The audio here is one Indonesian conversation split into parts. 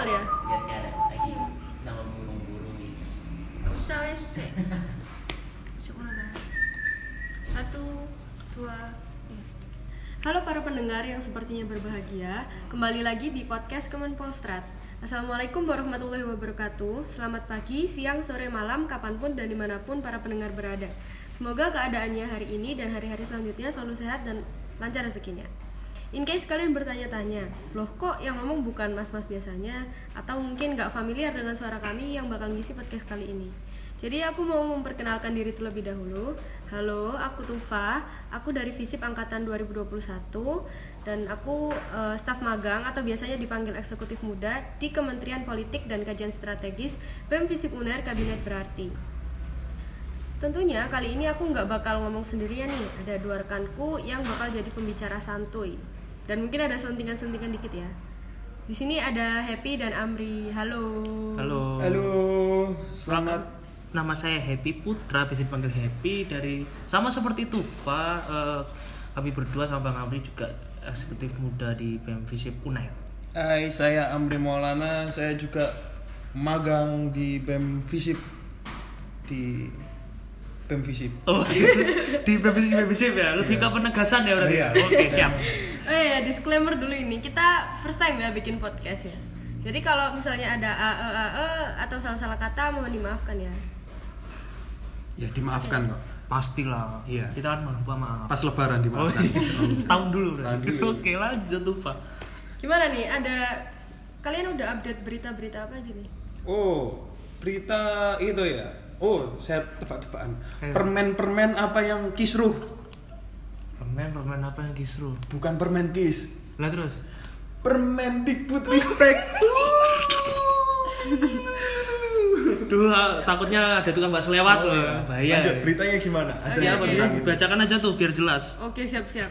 Mual ya? biar kayak ada lagi nama burung-burung gitu Usah wes. Satu, dua. tiga. Halo para pendengar yang sepertinya berbahagia, kembali lagi di podcast Kemenpolstrat. Assalamualaikum warahmatullahi wabarakatuh. Selamat pagi, siang, sore, malam, kapan pun dan di mana pun para pendengar berada. Semoga keadaannya hari ini dan hari-hari selanjutnya selalu sehat dan lancar rezekinya. In case kalian bertanya-tanya, loh kok yang ngomong bukan mas-mas biasanya? Atau mungkin nggak familiar dengan suara kami yang bakal ngisi podcast kali ini? Jadi aku mau memperkenalkan diri terlebih dahulu. Halo, aku Tufa. Aku dari FISIP angkatan 2021 dan aku eh, staf magang atau biasanya dipanggil eksekutif muda di Kementerian Politik dan Kajian Strategis BEM FISIP UNER Kabinet Berarti. Tentunya kali ini aku nggak bakal ngomong sendirian nih. Ada dua rekanku yang bakal jadi pembicara santuy. Dan mungkin ada sentingan-sentingan dikit ya. Di sini ada Happy dan Amri. Halo. Halo. Halo, selamat. Nama saya Happy Putra, bisa dipanggil Happy dari sama seperti Tufa. eh, kami berdua sama Bang Amri juga eksekutif muda di BEM Visip Unair. Hai, saya Amri Maulana. Saya juga magang di BEM Visip di BEM Visip. Oh, di BEM Visip, BEM Visip ya. Lebih ke penegasan ya berarti. Iya. Oke, siap. Oh ya, disclaimer dulu ini. Kita first time ya bikin podcast ya. Jadi kalau misalnya ada a e a e atau salah-salah kata mohon dimaafkan ya. Ya dimaafkan kok. Pastilah. Iya. Kita kan lupa maaf. Pas Lebaran Oh, dimaafkan. iya. setahun dulu. Setahun berarti. dulu. Oke, lanjut Tufa. Gimana nih? Ada kalian udah update berita-berita apa aja nih? Oh, berita itu ya. Oh, saya tebak-tebakan. Permen-permen apa yang kisruh? Permen, permen apa yang kisru? Bukan permen kis. Lah terus? Permen Dikbud Ristek. Duh, takutnya ada tukang bakso lewat Oh, loh. iya. Bahaya. Lanjut, beritanya gimana? Ada oke. tentang itu? bacakan aja tuh biar jelas. Oke, siap-siap.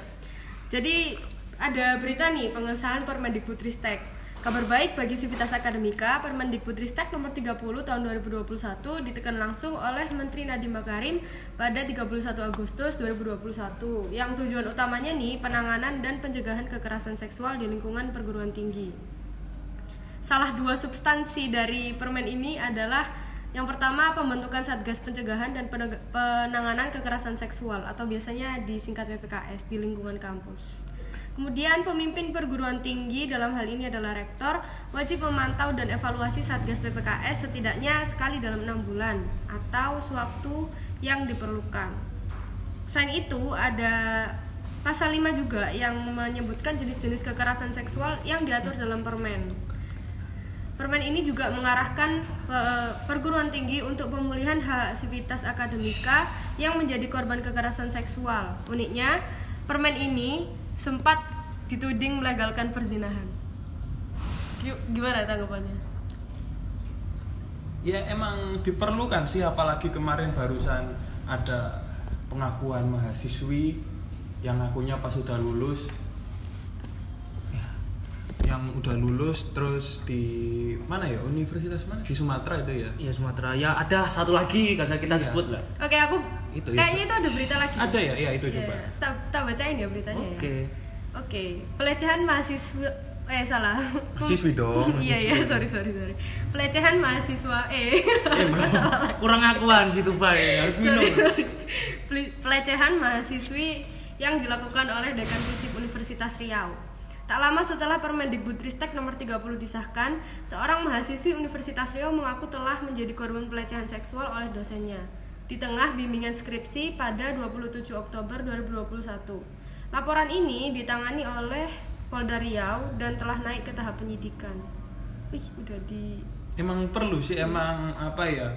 Jadi ada berita nih pengesahan Permendikbudristek. Kabar baik bagi Sivitas Akademika, Permendikbudristek nomor 30 tahun 2021 ditekan langsung oleh Menteri Nadiem Makarim pada 31 Agustus 2021. Yang tujuan utamanya nih penanganan dan pencegahan kekerasan seksual di lingkungan perguruan tinggi. Salah dua substansi dari permen ini adalah yang pertama pembentukan Satgas Pencegahan dan Penanganan Kekerasan Seksual atau biasanya disingkat PPKS di lingkungan kampus. Kemudian pemimpin perguruan tinggi dalam hal ini adalah rektor wajib memantau dan evaluasi Satgas PPKS setidaknya sekali dalam enam bulan atau sewaktu yang diperlukan. Selain itu ada pasal 5 juga yang menyebutkan jenis-jenis kekerasan seksual yang diatur dalam permen. Permen ini juga mengarahkan eh, perguruan tinggi untuk pemulihan hak sivitas akademika yang menjadi korban kekerasan seksual. Uniknya, permen ini sempat dituding melegalkan perzinahan. Gi- Gimana tanggapannya? Ya emang diperlukan sih apalagi kemarin barusan ada pengakuan mahasiswi yang ngakunya pas sudah lulus Ya, yang udah lulus terus di mana ya universitas mana di Sumatera itu ya Iya Sumatera. Ya ada satu lagi gak usah kita Iya. sebut lah. Oke, aku Itu, kayaknya itu ada berita lagi. ada ya ya itu Iya, coba tak, tak bacain ya beritanya ya. Oke. Oke, pelecehan mahasiswa eh salah. Mahasiswi dong, Iya iya, sorry sorry sorry. Pelecehan mahasiswa eh. Kurang akuan sih Tufa ya. Harus minum. sorry, sorry. Pel- Pelecehan mahasiswi yang dilakukan oleh Dekan Fisip Universitas Riau. Tak lama setelah Permendikbudristek nomor 30 disahkan, seorang mahasiswi Universitas Riau mengaku telah menjadi korban pelecehan seksual oleh dosennya di tengah bimbingan skripsi pada 27 Oktober 2021. Laporan ini ditangani oleh Polda Riau dan telah naik ke tahap penyidikan. Wih, udah di emang perlu sih emang apa ya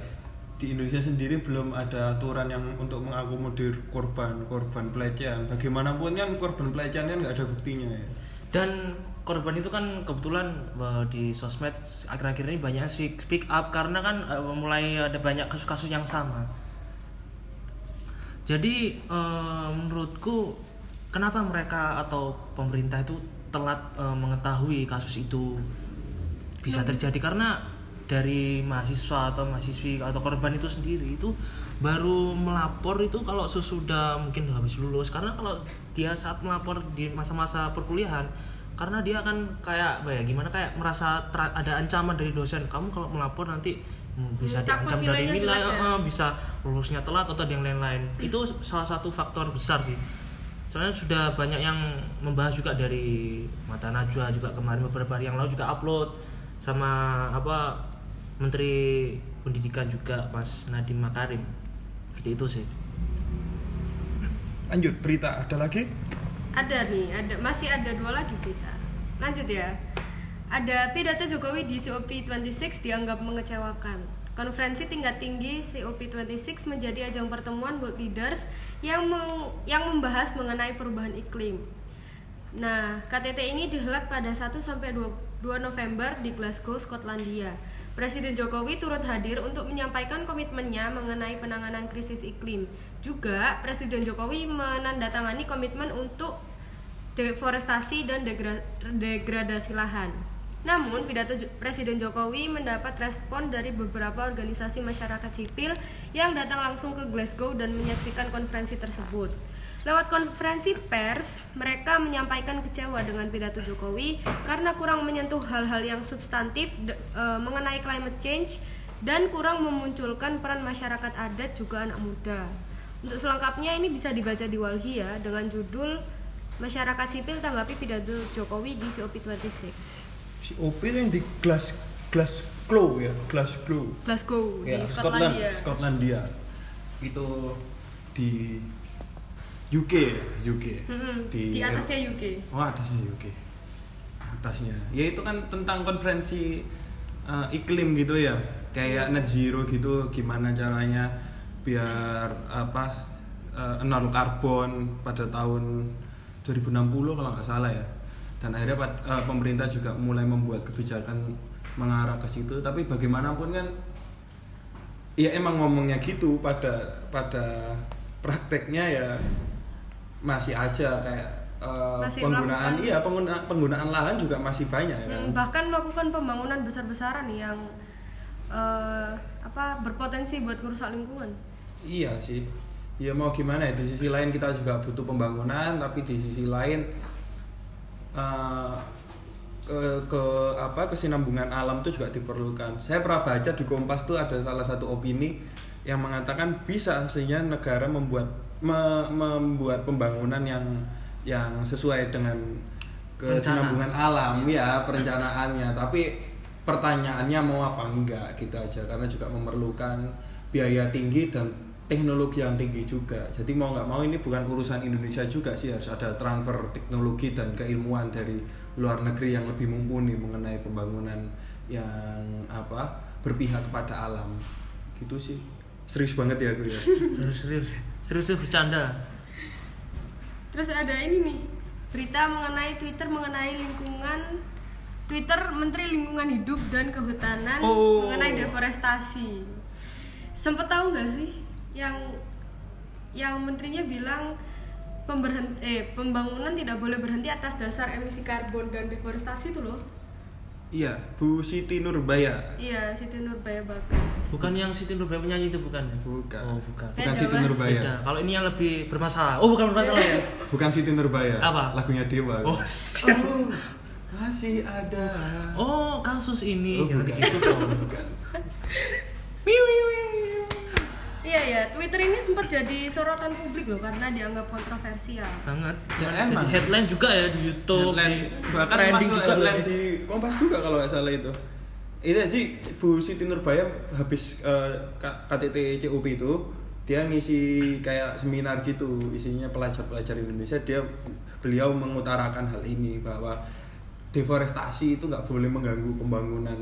di Indonesia sendiri belum ada aturan yang untuk mengakomodir korban korban pelecehan bagaimanapun kan korban pelecehan kan nggak ada buktinya ya Dan korban itu kan kebetulan eh, di sosmed akhir-akhir ini banyak speak, speak up karena kan eh, mulai ada banyak kasus-kasus yang sama. Jadi eh, menurutku kenapa mereka atau pemerintah itu telat eh, mengetahui kasus itu bisa terjadi? Karena dari mahasiswa atau mahasiswi atau korban itu sendiri itu baru melapor itu kalau sesudah mungkin habis lulus. Karena kalau dia saat melapor di masa-masa perkuliahan karena dia kan kayak apa ya gimana kayak merasa ada ancaman dari dosen. Kamu kalau melapor nanti hmm, bisa Hmm, takut diancam dari nilai ya? eh, bisa lulusnya telat atau yang lain-lain. Itu salah satu faktor besar sih. Soalnya sudah banyak yang membahas juga dari mata najwa juga kemarin beberapa hari yang lalu juga upload sama apa menteri pendidikan juga mas Nadiem Makarim. Seperti itu sih. Lanjut berita. Ada lagi Ada nih, ada masih ada dua lagi berita. Lanjut ya. Ada pidato Jokowi di COP26 dianggap mengecewakan. Konferensi tingkat tinggi COP26 menjadi ajang pertemuan world leaders yang meng- yang membahas mengenai perubahan iklim. Nah, KTT ini dihelat pada 1 sampai 2, 2 November di Glasgow, Skotlandia. Presiden Jokowi turut hadir untuk menyampaikan komitmennya mengenai penanganan krisis iklim. Juga, Presiden Jokowi menandatangani komitmen untuk deforestasi dan degra- degradasi lahan. Namun, pidato Presiden Jokowi mendapat respon dari beberapa organisasi masyarakat sipil yang datang langsung ke Glasgow dan menyaksikan konferensi tersebut. Lewat konferensi pers, mereka menyampaikan kecewa dengan pidato Jokowi karena kurang menyentuh hal-hal yang substantif de- eh, mengenai climate change dan kurang memunculkan peran masyarakat adat juga anak muda. Untuk selengkapnya ini bisa dibaca di Walhi ya dengan judul Masyarakat Sipil tanggapi pidato Jokowi di COP26. si OP itu yang di Glas Glasgow ya Glasgow Glasgow ya di Scotland Skotlandia. Skotlandia itu di UK ya UK Mm-mm, di atasnya UK. oh atasnya UK atasnya. Ya itu kan tentang konferensi eh, iklim gitu ya. Kayak net zero gitu gimana caranya biar apa eh, nol karbon pada tahun 2060 kalau nggak salah ya. Dan akhirnya eh, pemerintah juga mulai membuat kebijakan mengarah ke situ. Tapi bagaimanapun kan ya emang ngomongnya gitu pada pada prakteknya ya masih aja kayak eh, Masih penggunaan melakukan- iya pengguna, penggunaan lahan juga masih banyak ya kan? Hmm, bahkan melakukan pembangunan besar-besaran yang eh, apa berpotensi buat merusak lingkungan. iya sih. Ya mau gimana ya di sisi lain kita juga butuh pembangunan tapi di sisi lain eh, ke, ke apa kesinambungan alam itu juga diperlukan. Saya pernah baca di Kompas tuh ada salah satu opini yang mengatakan bisa aslinya negara membuat me- membuat pembangunan yang yang sesuai dengan kesinambungan alam. Ya perencanaannya. Tapi pertanyaannya mau apa? Enggak gitu aja. Karena juga memerlukan biaya tinggi dan teknologi yang tinggi juga. Jadi mau nggak mau ini bukan urusan Indonesia juga sih. Harus ada transfer teknologi dan keilmuan dari luar negeri yang lebih mumpuni mengenai pembangunan yang apa berpihak kepada alam. Gitu sih serius banget ya aku ya serius serius serius serius bercanda Terus ada ini nih berita mengenai Twitter mengenai lingkungan Twitter Menteri Lingkungan Hidup dan Kehutanan Oh. mengenai deforestasi. Sempet tahu nggak sih yang yang menterinya bilang pemberhent eh pembangunan tidak boleh berhenti atas dasar emisi karbon dan deforestasi itu loh. Iya Bu Siti Nurbaya. Iya, Siti Nurbaya Bakar. bukan yang Siti Nurbaya penyanyi itu bukan ya? Bukan. oh bukan. Bukan Beda, Siti Mas. Nurbaya. Beda. kalau ini yang lebih bermasalah. Oh bukan bermasalah ya? Bukan Siti Nurbaya. Apa? lagunya Dewa. Oh siap Oh, masih ada. Oh kasus ini. Oh, bukan. gitu dong. Bukan Iya ya, Twitter ini sempat jadi sorotan publik loh karena dianggap kontroversial. banget Ya, Jadi emang. headline juga ya di YouTube Headline, di bahkan trending masuk juga headline loh. di Kompas juga kalau nggak salah itu itu sih Bu Siti Nurbaya habis eh, K- KTT CUP itu dia ngisi kayak seminar gitu isinya pelajar-pelajar Indonesia dia beliau mengutarakan hal ini bahwa deforestasi itu nggak boleh mengganggu pembangunan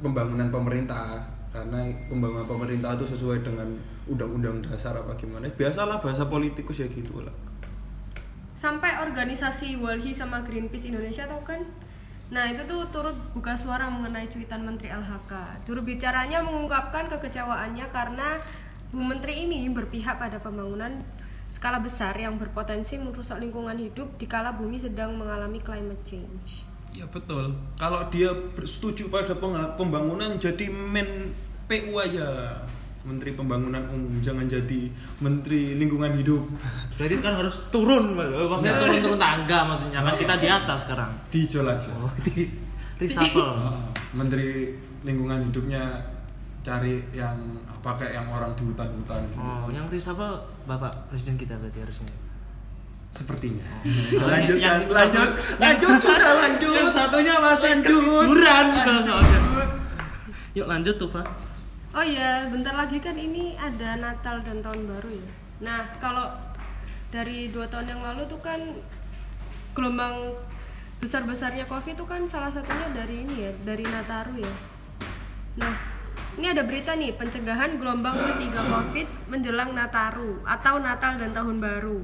pembangunan pemerintah karena pembangunan pemerintah itu sesuai dengan undang-undang dasar apa gimana biasalah bahasa politikus ya gitu lah Sampai organisasi Walhi sama Greenpeace Indonesia tau kan? Nah itu tuh turut buka suara mengenai cuitan Menteri LHK. Juru bicaranya mengungkapkan kekecewaannya karena Bu Menteri ini berpihak pada pembangunan skala besar yang berpotensi merusak lingkungan hidup dikala bumi sedang mengalami climate change. Ya betul. Kalau dia setuju pada pembangunan jadi men PU aja. menteri pembangunan umum jangan jadi menteri lingkungan hidup Berarti sekarang harus turun, eh, maksudnya turun turun tangga maksudnya kan kita di atas sekarang. dijol aja Oh, di reshuffle. Ah, menteri lingkungan hidupnya cari yang apa kayak yang orang di hutan-hutan gitu. Oh, yang reshuffle Bapak Presiden kita berarti harusnya. Sepertinya Oh, lanjut yang- lanjut lanjut sudah lanjut Yang satunya masih Lanjut. ketiduran gitu soalnya. Yuk lanjut tuh, Fa. Oh iya, bentar lagi kan ini ada Natal dan Tahun Baru ya. Nah, kalau dari dua tahun yang lalu tuh kan gelombang besar-besarnya COVID tuh kan salah satunya dari ini ya, dari Nataru ya. Nah, ini ada berita nih pencegahan gelombang ketiga COVID menjelang Nataru atau Natal dan Tahun Baru.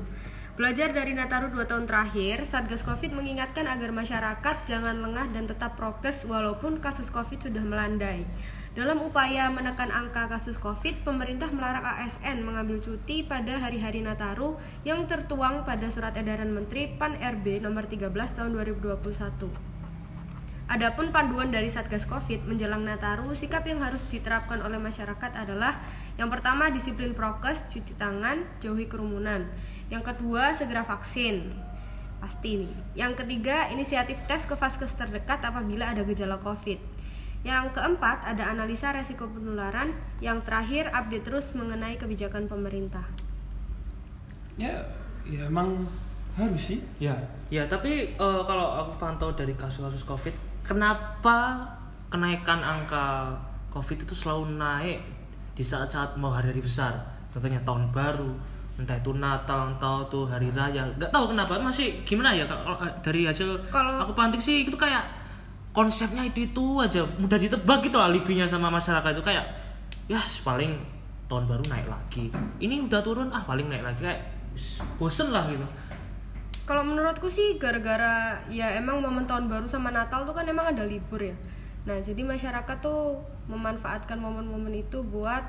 Belajar dari Nataru dua tahun terakhir, Satgas COVID mengingatkan agar masyarakat jangan lengah dan tetap prokes walaupun kasus COVID sudah melandai. Dalam upaya menekan angka kasus COVID, pemerintah melarang ASN mengambil cuti pada hari-hari Nataru yang tertuang pada Surat Edaran Menteri PAN RB nomor 13 tahun 2021. Adapun panduan dari Satgas Covid menjelang Nataru, sikap yang harus diterapkan oleh masyarakat adalah yang pertama disiplin prokes, cuci tangan, jauhi kerumunan. Yang kedua segera vaksin. Pasti nih. Yang ketiga inisiatif tes ke vaskes terdekat apabila ada gejala Covid. Yang keempat ada analisa resiko penularan. Yang terakhir update terus mengenai kebijakan pemerintah. ya ya emang harus sih ya Ya, tapi eh, kalau aku pantau dari kasus-kasus Covid, kenapa kenaikan angka Covid itu selalu naik di saat-saat mau hari-hari besar? Contohnya tahun baru, entah itu Natal, entah itu hari raya. Nggak tahu kenapa, masih gimana ya kalau eh, dari hasil Kalau- aku pantik sih itu kayak konsepnya itu itu aja mudah ditebak gitu alibinya sama masyarakat itu kayak ya paling tahun baru naik lagi. Ini udah turun ah paling naik lagi kayak bosen lah gitu. Kalau menurutku sih gara-gara ya emang momen tahun baru sama Natal tuh kan emang ada libur ya. Nah jadi masyarakat tuh memanfaatkan momen-momen itu buat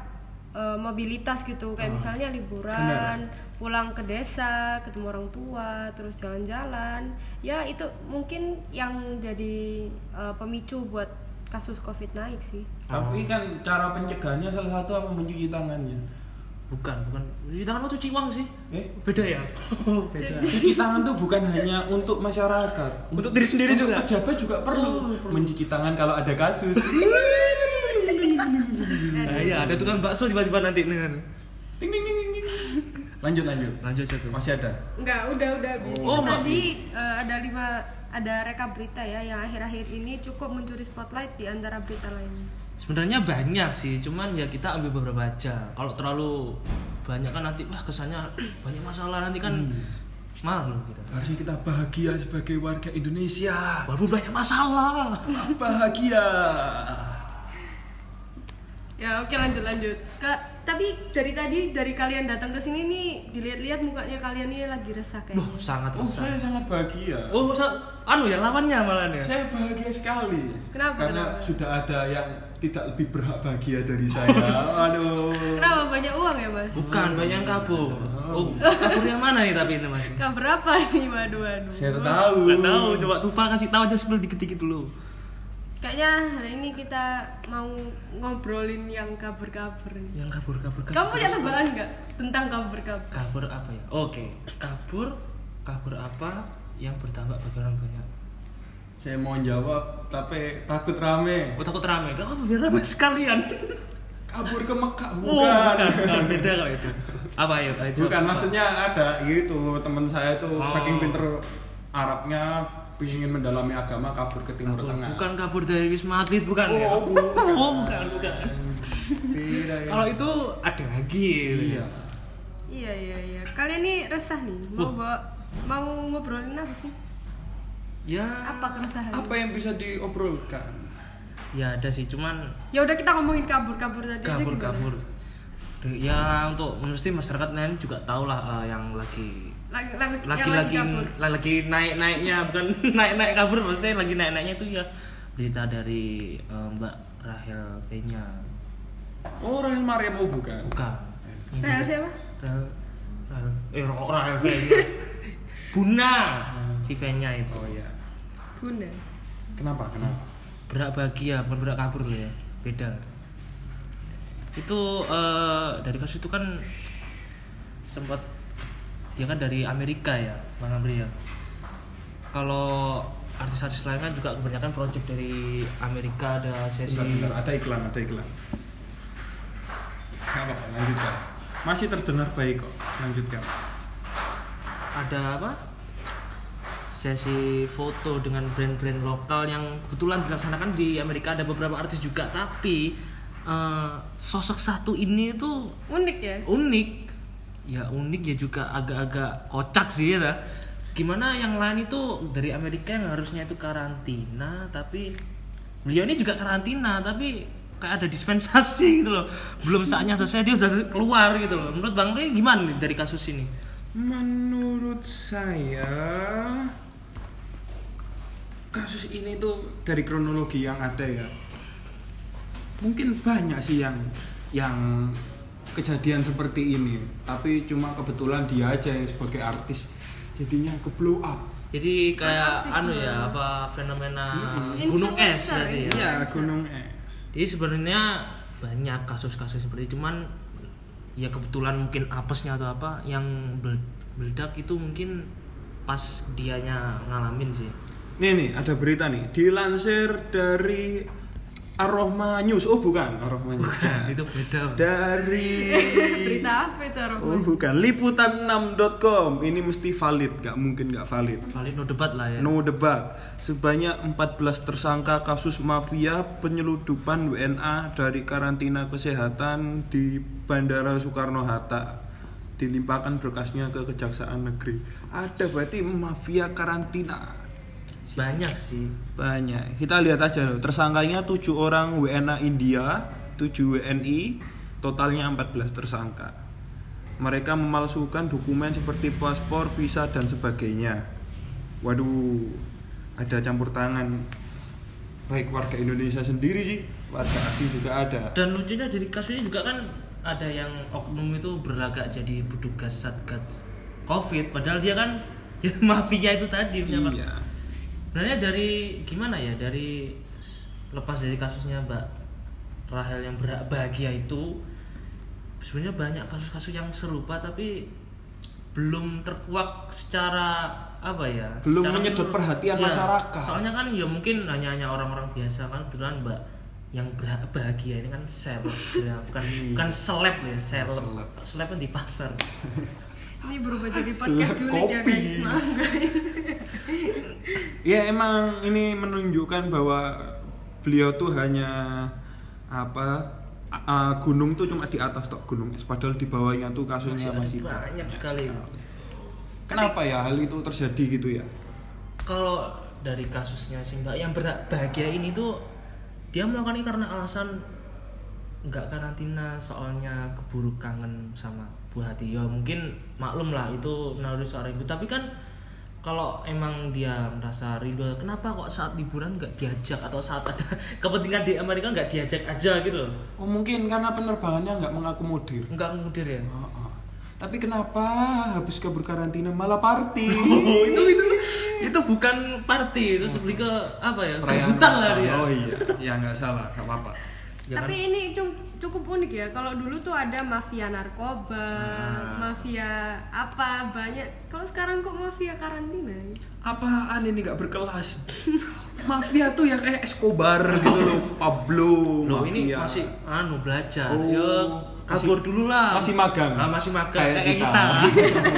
eh, mobilitas gitu kayak misalnya liburan, pulang ke desa, ketemu orang tua, terus jalan-jalan. Ya itu mungkin yang jadi eh, pemicu buat kasus covid naik sih. tapi kan cara pencegahannya salah satu apa mencuci tangannya Bukan, bukan. Cuci tangan mau cuci uang sih. eh Beda ya? Beda. Cuci tangan tuh bukan hanya untuk masyarakat. Untuk diri sendiri Untuk juga? Pejabat juga perlu. Mencuci tangan kalau ada kasus. Nah, iya, ada tukang bakso tiba-tiba nanti nih. ting ting ting ting. ting. Lanjut lanjut. Lanjut tuh. Masih ada. Enggak, udah udah habis. Oh, tadi eh, ada lima ada rekap berita ya yang akhir-akhir ini cukup mencuri spotlight di antara berita lainnya. Sebenarnya banyak sih, cuman ya kita ambil beberapa aja. Kalau terlalu banyak kan nanti wah kesannya banyak masalah nanti kan malu gitu. Harusnya kita bahagia sebagai warga Indonesia. Walaupun banyak masalah. Bahagia. Ya oke lanjut lanjut. Kak, tapi dari tadi dari kalian datang ke sini nih dilihat-lihat mukanya kalian nih lagi resah Duh, kayak. sangat Oh, saya resah. sangat bahagia. Oh, sa- anu ya lawannya malah ya. Saya bahagia sekali. Kenapa, Karena kenapa? sudah ada yang tidak lebih berhak bahagia dari saya. Aduh. Kenapa banyak uang ya mas? Bukan banyak kabur. Oh, kabur yang mana nih tapi ini Mas? Kabar berapa nih? Waduh waduh. Saya tak tahu. Nggak tahu, coba Tufa kasih tahu aja sebelum dikit-dikit dulu. Kayaknya hari ini kita mau ngobrolin yang kabur-kabur nih. Yang kabur-kabur kabur. Kamu punya tebakan nggak tentang kabur-kabur? kabur apa ya? Oke, kabur kabur apa yang berdampak bagi orang banyak? Saya mau jawab tapi takut rame. Oh takut rame, gak apa biar rame sekalian. Kabur ke Mekah Oh, bukan. bukan, bukan, beda kalau itu. Apa ya? Bukan maksudnya ada gitu teman saya tuh Oh. saking pinter Arabnya ingin mendalami agama kabur ke Timur Kabur. Tengah. Bukan kabur dari Wisma Atlet bukan ya? Oh, bukan. Oh, bukan, bukan. Ya. Kalau itu ada lagi. iya. Iya iya iya. Kalian nih resah nih. Mau bawa mau ngobrolin apa sih? Ya. Apa keresahan? Apa yang bisa diobrolkan? Ya ada sih, cuman Ya udah kita ngomongin kabur-kabur tadi aja kabur gimana? kabur. Ya untuk mesti masyarakat lain juga tahu lah eh, yang lagi Lagi lagi lagi lagi naik naiknya bukan naik naik kabur maksudnya lagi naik naiknya itu ya berita dari eh, Mbak Rahel Penya Oh, Rahel Mariam oh bukan. bukan Ini Rahel siapa? Rahel Rahel eh Rahel Penya Buna si Penya itu Oh iya. Bunda. Kenapa? Kenapa? berak bahagia bukan berak kabur loh ya beda itu eh, dari kasus itu kan sempat dia kan dari Amerika ya bang Amri ya kalau artis-artis lain kan juga kebanyakan project dari Amerika ada sesi Bentar, bentar, ada iklan, ada iklan. Nggak apa-apa, lanjutkan. Masih terdengar baik kok. Lanjutkan. ada apa sesi foto dengan brand-brand lokal yang kebetulan dilaksanakan di Amerika ada beberapa artis juga tapi eh, sosok satu ini tuh Unik ya. unik ya unik ya juga agak-agak kocak sih ya gimana yang lain itu dari Amerika yang harusnya itu karantina tapi beliau ini juga karantina tapi kayak ada dispensasi gitu loh. Belum saatnya selesai dia udah keluar gitu loh. Menurut bang Ray gimana nih dari kasus ini? Menurut saya kasus ini tuh dari kronologi yang ada ya. Mungkin banyak sih yang yang kejadian seperti ini, tapi cuma kebetulan dia aja yang sebagai artis jadinya ke blow up. jadi kayak Artis, anu ya Mas. apa fenomena Mm-mm. gunung es berarti ya Iya, gunung es. Jadi sebenarnya banyak kasus-kasus seperti itu, cuman ya kebetulan mungkin apesnya atau apa yang meledak itu mungkin pas dianya ngalamin sih. Nih nih, ada berita nih, dilansir dari Arohma News. Oh, bukan, Arohma News. itu beda. Dari Berita apa itu Oh, Rohman? bukan, liputan6.com. Ini mesti valid, nggak mungkin nggak valid. Valid no debat lah ya. No debat. Sebanyak 14 tersangka kasus mafia penyeludupan WNA dari karantina kesehatan di Bandara Soekarno-Hatta. Dilimpahkan berkasnya ke Kejaksaan Negeri. Ada berarti mafia karantina. Banyak sih. Banyak. Kita lihat aja loh. Tersangkanya 7 orang WNA India, 7 WNI, totalnya 14 tersangka. Mereka memalsukan dokumen seperti paspor, visa dan sebagainya. Waduh, ada campur tangan baik warga Indonesia sendiri sih, warga asing juga ada. Dan lucunya dari kasusnya juga kan ada yang oknum itu berlagak jadi petugas satgas covid padahal dia kan mafia itu tadi Iya. Sebenarnya dari gimana ya dari lepas dari kasusnya Mbak Rahel yang bahagia itu sebenarnya banyak kasus-kasus yang serupa tapi belum terkuak secara apa ya Belum menyedot perhatian Iya, masyarakat. soalnya kan ya mungkin hanya hanya orang-orang biasa kan kebetulan Mbak yang bahagia ini kan seleb ya bukan Iya. bukan seleb ya seleb Seleb. seleb kan di pasar Ini berubah jadi podcast julid ya kopi. guys. Maaf guys. Ya emang ini menunjukkan bahwa beliau tuh hanya apa a- gunung tuh cuma di atas tok gunung es padahal di bawahnya tuh kasusnya Masih masih, banyak sekali. Kenapa ya hal itu terjadi gitu ya? kalau dari kasusnya sih mbak yang berat bahagia ini tuh dia melakukan ini karena alasan nggak karantina soalnya keburu kangen sama buah hati. Ya mungkin maklum lah itu naluri seorang ibu tapi kan kalau emang dia merasa rindu kenapa kok saat liburan nggak diajak? Atau saat ada kepentingan di Amerika nggak diajak aja gitu loh. Oh mungkin karena penerbangannya nggak mengakomodir. nggak kemudian ya? Oh, oh. Tapi kenapa habis kabur karantina malah party? Oh, itu itu itu bukan party itu lebih ke apa ya? Perayaan kebutan lah dia. Oh iya, ya nggak salah, nggak apa-apa. Ya kan? Tapi ini cum- cukup unik ya. Kalau dulu tuh ada mafia narkoba, Nah. mafia apa banyak. Kalau sekarang kok mafia karantina? Apaan ini nggak berkelas? Mafia tuh ya kayak Escobar gitu loh, Pablo, Loh ini mafia. masih anu belajar. Oh, ya kabur masih- dulu lah. masih magang. Ah, masih magang Kayak kayak, kita. kita.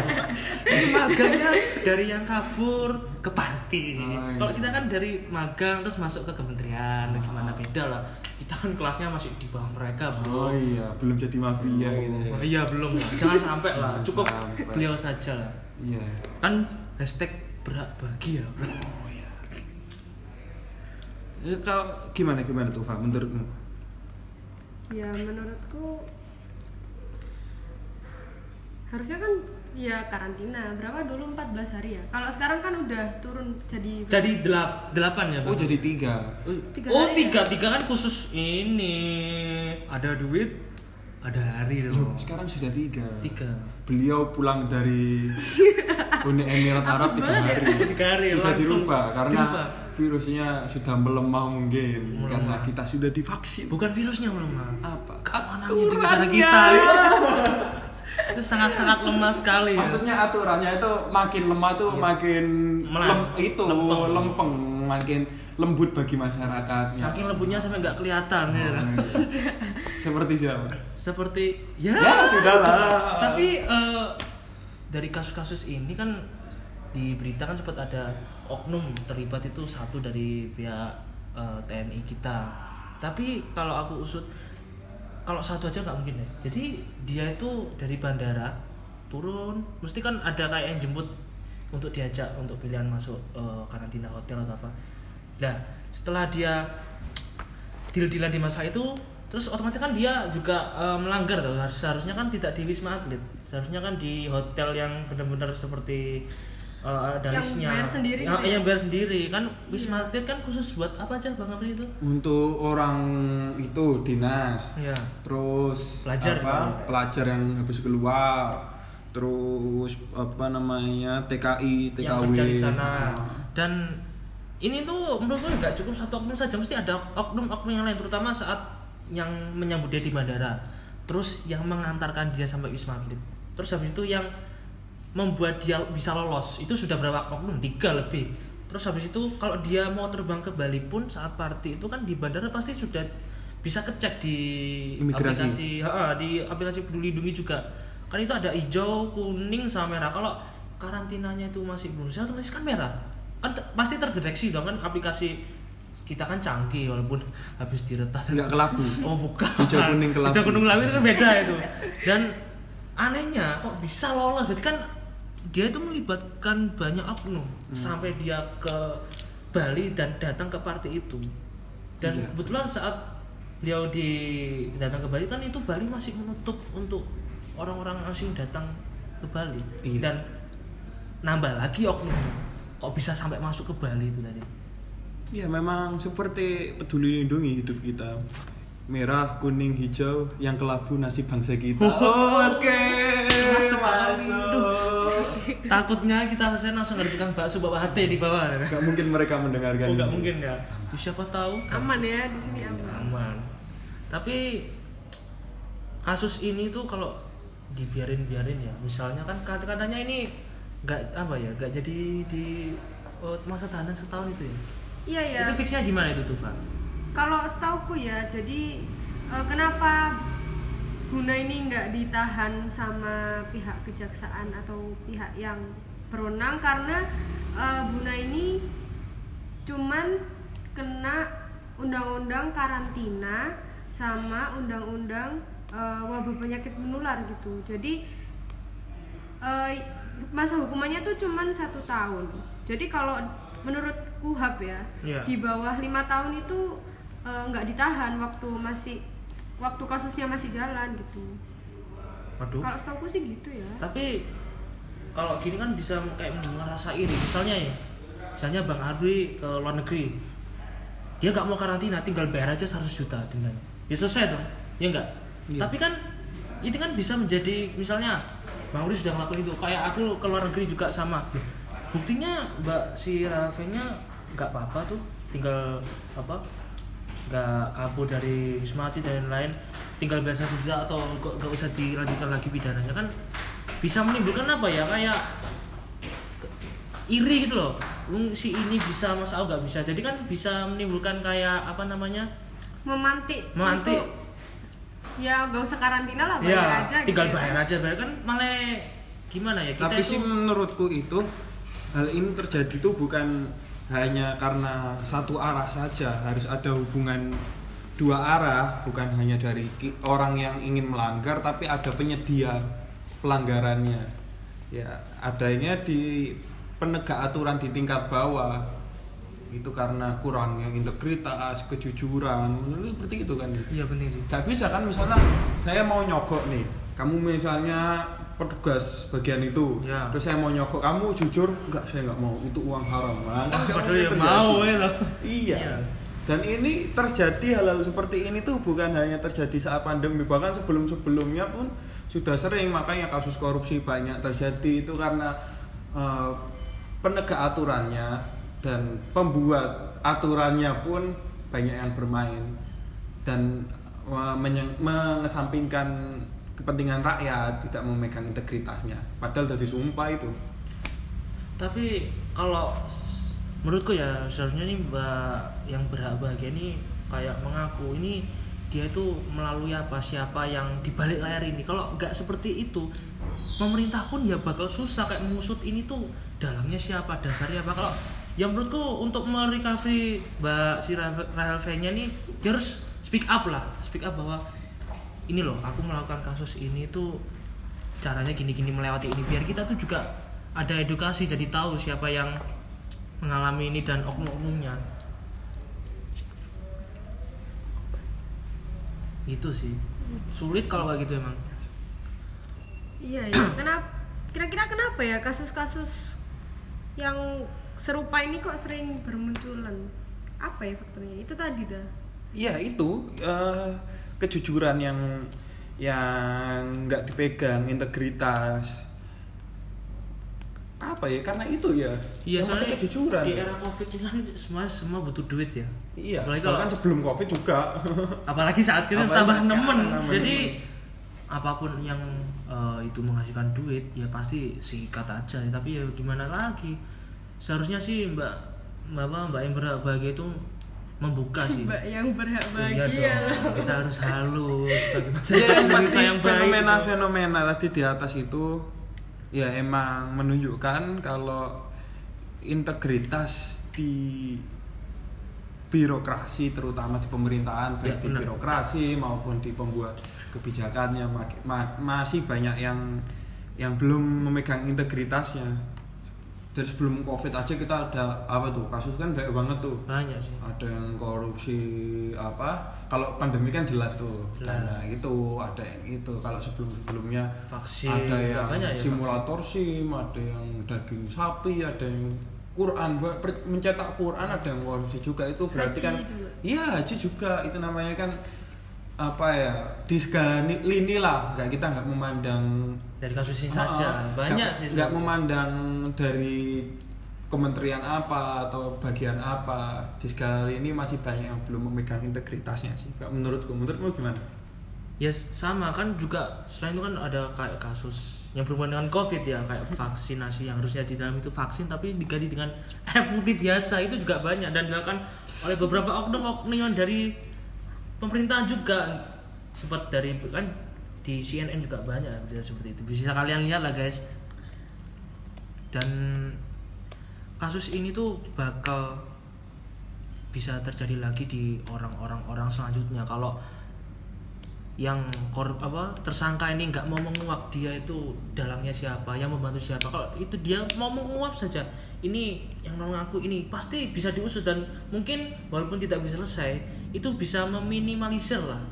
ini magangnya dari yang kabur ke party. Oh, iya. Kalau kita kan dari magang terus masuk ke kementerian, gimana beda lah. Kita kan kelasnya masih di bawah mereka, Oh Bro. iya, belum jadi mafia gitu ya. Oh, iya belum lah. Jangan sampai lah. Cukup sampai. beliau saja lah. Iya. Kan hashtag berak bahagia. Oh iya. Ya, kalau gimana gimana tuh, Pak? Menurutmu? Ya menurutku harusnya kan ya karantina berapa dulu 14 hari ya. Kalau sekarang kan udah turun jadi Jadi delap, delapan ya, Bang? Oh jadi tiga. Oh, Tiga oh, hari tiga, tiga kan khusus ini ada duit, ada hari Loh, sekarang sudah tiga. Tiga. Beliau pulang dari Uni Emirat Arab tiga ya? hari. Tiga hari, sudah langsung. dirubah karena Dirubah. virusnya sudah melemah mungkin Melemah. karena kita sudah divaksin. bukan virusnya melemah Apa? keamanannya di negara kita itu sangat-sangat lemah sekali ya. Maksudnya aturannya itu makin lemah tuh makin Melan- lem, itu lempeng. lempeng. makin lembut bagi masyarakatnya. saking lembutnya sampai nggak kelihatan ya. Oh, Seperti siapa? seperti ya, Ya sudahlah. tapi eh, dari kasus-kasus ini kan di berita kan sempat ada oknum terlibat itu satu dari pihak eh, TNI kita tapi kalau aku usut kalau satu aja nggak mungkin deh jadi dia itu dari bandara turun mesti kan ada kayak yang jemput untuk diajak untuk pilihan masuk eh, karantina hotel atau apa. Nah setelah dia deal-dealan di masa itu terus otomatis kan dia juga eh, melanggar tuh. Harus- seharusnya kan tidak di wisma atlet. Seharusnya kan di hotel yang benar-benar seperti eh, ada Yang listnya bayar sendiri Ya, gitu ya? yang bayar sendiri. Kan wisma atlet kan khusus buat apa aja bang Afri itu? Untuk orang itu dinas, ya terus Pelajar apa, juga. pelajar yang habis keluar, terus apa namanya TKI, TKW. yang kerja di sana. Ah. dan ini tuh menurutku nggak cukup satu oknum saja. Mesti ada oknum-oknum yang lain terutama saat yang menyambut dia di bandara. Terus yang mengantarkan dia sampai wisma atlet. Terus habis itu yang membuat dia bisa lolos. Itu sudah berapa oknum tiga lebih. Terus habis itu kalau dia mau terbang ke Bali pun saat party itu kan di bandara pasti sudah bisa kecek di Imigrasi. aplikasi ha, di aplikasi peduli lindungi juga. Kan itu ada hijau kuning sama merah. Kalau karantinanya itu masih belum sehat otomatis kan merah. Kan te- pasti terdeteksi dong kan aplikasi kita kan canggih walaupun habis diretas. Nggak kelabu. oh bukan. Hijau kuning kelabu. hijau kuning kelabu itu beda itu. Dan anehnya kok bisa lolos? Jadi kan dia itu melibatkan banyak oknum Hmm. sampai dia ke Bali dan datang ke party itu dan Iya. kebetulan saat beliau di datang ke Bali kan itu Bali masih menutup untuk orang-orang asing datang ke Bali Iya. dan nambah lagi oknumnya kok bisa sampai masuk ke Bali itu tadi Ya memang seperti peduli lindungi hidup kita. Merah, kuning, hijau, yang kelabu nasib bangsa kita. Oke. Masuk. Masuk. takutnya kita selesai langsung ada tukang bakso bawa hati di bawah Gak mungkin mereka mendengarkan. oh ini. mungkin ya siapa tahu aman ya di sini aman aman tapi kasus ini tuh kalau dibiarin biarin ya misalnya kan kata-katanya ini nggak apa ya nggak jadi di oh, masa tahanan setahun itu ya iya ya itu fixnya gimana itu tuh Pak? Kalau setauku ya jadi eh, kenapa Guna ini nggak ditahan sama pihak kejaksaan atau pihak yang berwenang? Karena eh, Guna ini cuman kena undang-undang karantina sama undang-undang eh, wabah penyakit menular gitu. Jadi eh, masa hukumannya tuh cuman satu tahun. Jadi kalau menurut kuhab ya Iya. di bawah lima tahun itu eh, nggak ditahan waktu masih waktu kasusnya masih jalan gitu. Waduh. kalau setahu sih gitu ya. Tapi kalau gini kan bisa kayak merasa iri. Misalnya ya misalnya bang Arwi ke luar negeri. Dia nggak mau karantina tinggal bayar aja 100 juta dendanya ya selesai dong ya enggak Iya. tapi kan itu kan bisa menjadi misalnya bang Arwi sudah ngelakuin itu kayak aku ke luar negeri juga sama. Buktinya mbak si Rafenya nggak apa-apa tuh tinggal apa nggak kabur dari Wisma Atlet dan lain-lain. Tinggal satu juta atau nggak usah dilanjutkan lagi pidananya. Kan bisa menimbulkan apa ya? Kayak iri gitu loh. Si ini bisa mas aku nggak bisa. Jadi kan bisa menimbulkan kayak apa namanya? Memantik Memantik. untuk ya nggak usah karantina lah bayar ya aja tinggal gitu ya. bayar aja. Bayar kan malah gimana ya? Kita Tapi itu sih menurutku itu hal ini terjadi itu bukan hanya karena satu arah saja, harus ada hubungan dua arah, bukan hanya dari orang yang ingin melanggar tapi ada penyedia pelanggarannya. Ya, adanya di penegak aturan di tingkat bawah itu karena kurangnya integritas, kejujuran, menurut seperti itu kan. iya benar sih Gak bisa kan misalnya saya mau nyogok nih, kamu misalnya petugas bagian itu, Ya. terus saya mau nyogok kamu jujur nggak saya nggak mau itu uang haram. Nah, kan padahal ya mau ya Iya. Iya. Dan ini terjadi hal-hal seperti ini tuh bukan hanya terjadi saat pandemi, bahkan sebelum-sebelumnya pun sudah sering makanya kasus korupsi banyak terjadi itu karena eh, penegak aturannya dan pembuat aturannya pun banyak yang bermain dan menyeng- mengesampingkan kepentingan rakyat tidak memegang integritasnya. Padahal dari sumpah itu. Tapi kalau menurutku ya seharusnya nih mbak yang berhak bahagia ini kayak mengaku ini dia itu melalui apa siapa yang di balik layar ini. Kalau nggak seperti itu pemerintah pun ya bakal susah. Kayak mengusut ini tuh dalangnya siapa dasarnya apa. Kalau yang menurutku untuk merecovery mbak si Rahel Rahel V-nya nih dia harus speak up lah. Speak up bahwa ini loh aku melakukan kasus ini tuh caranya gini-gini melewati ini biar kita tuh juga ada edukasi jadi tahu siapa yang mengalami ini dan oknum-oknumnya gitu sih sulit kalau kayak gitu emang Iya ya. Kenapa? Kira-kira kenapa ya kasus-kasus yang serupa ini kok sering bermunculan? Apa ya faktornya? Itu tadi dah. Iya itu eh, kejujuran yang yang nggak dipegang integritas. Apa ya? Karena itu ya. Iya yang soalnya kejujuran. di era covid ini kan semua semua butuh duit ya. Iya apalagi kalau bahkan sebelum covid juga. Apalagi saat kita Apalagi tambah nemen. jadi nemen. apa pun yang eh, itu menghasilkan duit ya pasti sikat aja. Tapi ya gimana lagi? Seharusnya sih mbak mbak mbak yang berhak bahagia itu membuka sih. Mbak yang berhak Iya bahagia. dong, kita harus halus. Ya masyarakat yang pasti yang baik fenomena-fenomena tadi di atas itu ya emang menunjukkan kalau integritas di birokrasi terutama di pemerintahan Ya, baik di benar. birokrasi maupun di pembuat kebijakannya masih banyak yang yang belum memegang integritasnya dari sebelum covid aja kita ada apa tuh kasus kan banyak banget tuh. Banyak sih. Ada yang korupsi apa kalau pandemi kan jelas tuh Jelas. dana itu ada yang itu. Kalau sebelum sebelumnya Vaksin ada yang banyak ya, simulator sim ada yang daging sapi ada yang Quran mencetak Quran ada yang korupsi juga. Itu berarti Haji kan iya haji juga. Itu namanya kan apa ya di segala ni- lini lah. Nggak kita nggak memandang dari kasus ini Ah, saja banyak nggak- sih nggak memandang dari kementerian apa atau bagian apa. Di segala ini masih banyak yang belum memegang integritasnya sih. Menurutku. Menurutmu gimana? Ya sama. Kan juga selain itu kan ada kayak kasus yang berhubungan dengan covid ya. Kayak vaksinasi yang harusnya di dalam itu vaksin tapi diganti dengan air putih biasa. Itu juga banyak. Dan dilakukan oleh beberapa oknum-oknum yang dari pemerintahan juga. Sempat dari kan di CNN juga banyak berita seperti itu. Bisa kalian lihat lah guys. Dan kasus ini tuh bakal bisa terjadi lagi di orang-orang orang selanjutnya. Kalau yang kor apa tersangka ini nggak mau menguap dia itu dalangnya siapa yang membantu siapa. Kalau itu dia mau menguap saja ini yang nolong aku ini pasti bisa diusut dan mungkin walaupun tidak bisa selesai itu bisa meminimalisir lah.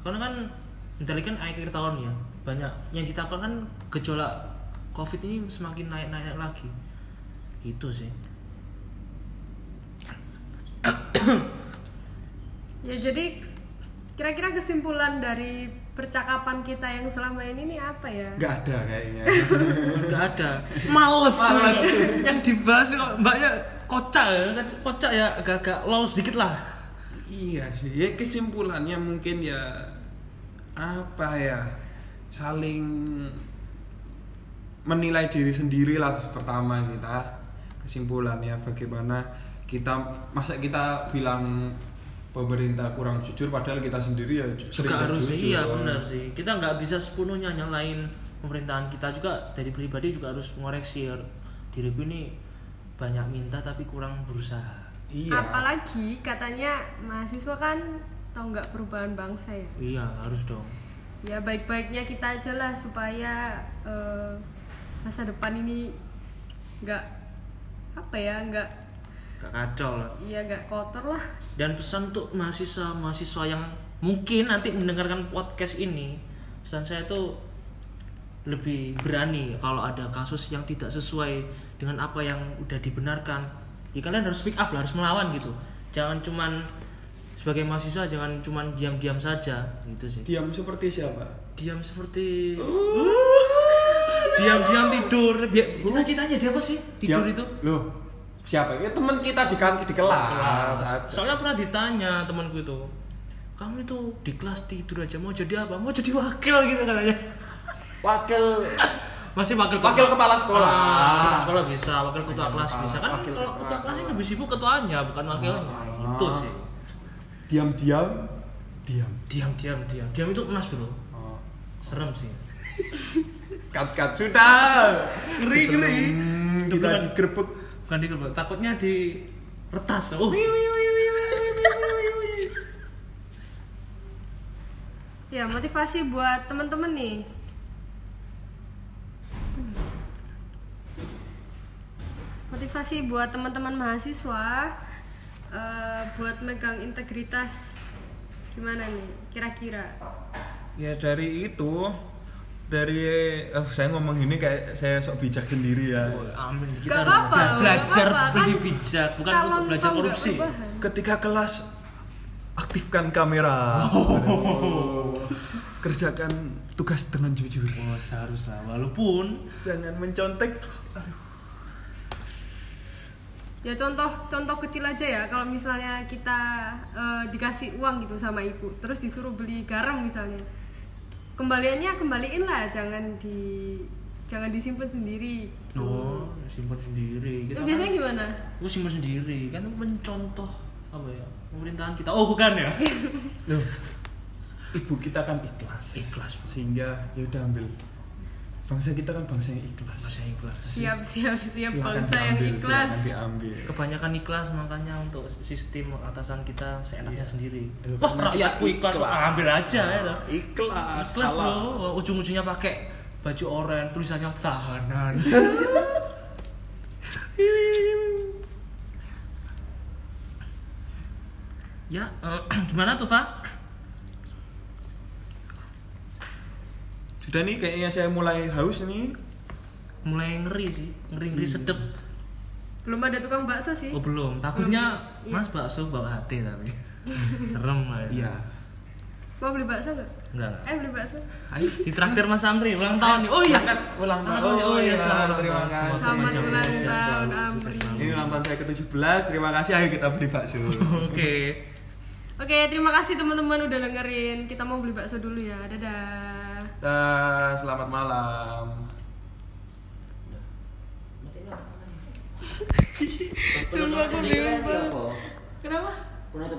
Karena kan bentar lagi kan akhir tahun ya banyak yang ditakut kan gejolak covid ini semakin naik naik lagi. Itu sih. Ya jadi kira-kira kesimpulan dari percakapan kita yang selama ini nih apa ya? nggak ada kayaknya. Nggak ada. Males, Males. yang dibahas kok mbaknya kocak ya kocak ya agak-agak lol sedikit lah iya sih ya kesimpulannya mungkin ya apa ya saling menilai diri sendiri lah pertama kita kesimpulannya bagaimana kita masa kita bilang pemerintah kurang jujur padahal kita sendiri ya juga harus jujur. iya benar sih. Kita nggak bisa sepenuhnya nyalain pemerintahan kita juga dari pribadi juga harus mengoreksi diriku ini banyak minta tapi kurang berusaha iya Apalagi katanya mahasiswa kan tau nggak perubahan bangsa ya? iya harus dong Ya baik-baiknya kita aja lah supaya eh, masa depan ini nggak apa ya nggak gak kacau lah iya nggak kotor lah. dan pesan untuk mahasiswa mahasiswa yang mungkin nanti mendengarkan podcast ini pesan saya tuh lebih berani kalau ada kasus yang tidak sesuai dengan apa yang udah dibenarkan ya kalian harus speak up lah harus melawan gitu. Jangan cuman sebagai mahasiswa jangan cuman diam-diam saja gitu sih. Diam seperti siapa? Diam seperti diam-diam tidur. Biar- cita-citanya dia apa sih? Tidur Dia- itu? Loh, siapa? Ya teman kita di kan di kelas. kelas. Soalnya pernah ditanya temanku itu, kamu itu di kelas tidur aja mau jadi apa? Mau jadi wakil gitu katanya. Wakil Masih wakil Wakil kepala sekolah. Ah, kepala sekolah bisa, wakil ketua kelas kepala- bisa kan wakil kalau ketua ketua kelas lebih sibuk ketuanya bukan wakilnya. Ah. Itu sih. Diam-diam, diam. Diam diam diam. Diam itu emas, Bro. Oh. Serem sih. Kat-kat sudah. Ngeri, ngeri. Kita digerebek. Bukan di takutnya di retas. Oh. Ya, motivasi buat teman-teman nih. Motivasi buat teman-teman mahasiswa eh, buat megang integritas gimana nih kira-kira? Ya dari itu dari eh, saya ngomong ini kayak saya sok bijak sendiri ya. Amin. Gak Kita harus apa-apa loh, belajar gak lebih Kan bijak, bukan untuk belajar korupsi. Ketika kelas aktifkan kamera. Kerjakan tugas dengan jujur. Oh, seharusnya walaupun Jangan mencontek. Ya contoh contoh kecil aja ya kalau misalnya kita eh, dikasih uang gitu sama ibu terus disuruh beli garam misalnya kembaliannya kembaliin lah jangan di jangan disimpan sendiri. Oh, simpan sendiri. Kita Biasanya kan, gimana? Lu simpan sendiri, kan mencontoh apa ya? Pemerintahan kita. Oh, bukan ya? Loh, ibu kita kan ikhlas. Ikhlas, Bu. Sehingga ya udah ambil. Bangsa kita kan bangsa yang ikhlas. Masa ikhlas. Siap siap siap Silakan bangsa yang diambil, ikhlas. silakan diambil. Kebanyakan ikhlas makanya untuk sistem atasan kita seenaknya Iya. sendiri. Wah, rakyatku ikhlas, ikhlas. ah, ambil aja ya. Ikhlas. Ikhlas. Bro. Ujung-ujungnya pakai baju oranye tulisannya tahanan. ya, eh, gimana tuh, Pak? Sudah nih kayaknya saya mulai haus nih. mulai ngeri sih ngeri ngeri sedep Belum ada tukang bakso sih. oh belum takutnya Iya. mas bakso bawa hati tapi serem lah ya. Iya. Mau beli bakso nggak? enggak Eh beli bakso. Ayo. di traktir mas Amri ulang tahun nih oh iya Selamat ulang tahun. oh iya selamat terima ulang tahun. kasih. Selamat ulang tahun, Amri. Ini ulang tahun saya ke-17. Terima kasih. Ayo kita beli bakso. oke Oke, terima kasih teman-teman udah dengerin. Kita mau beli bakso dulu ya. Dadah. Selamat malam. Sumpah aku bingung banget. Kenapa? Penutup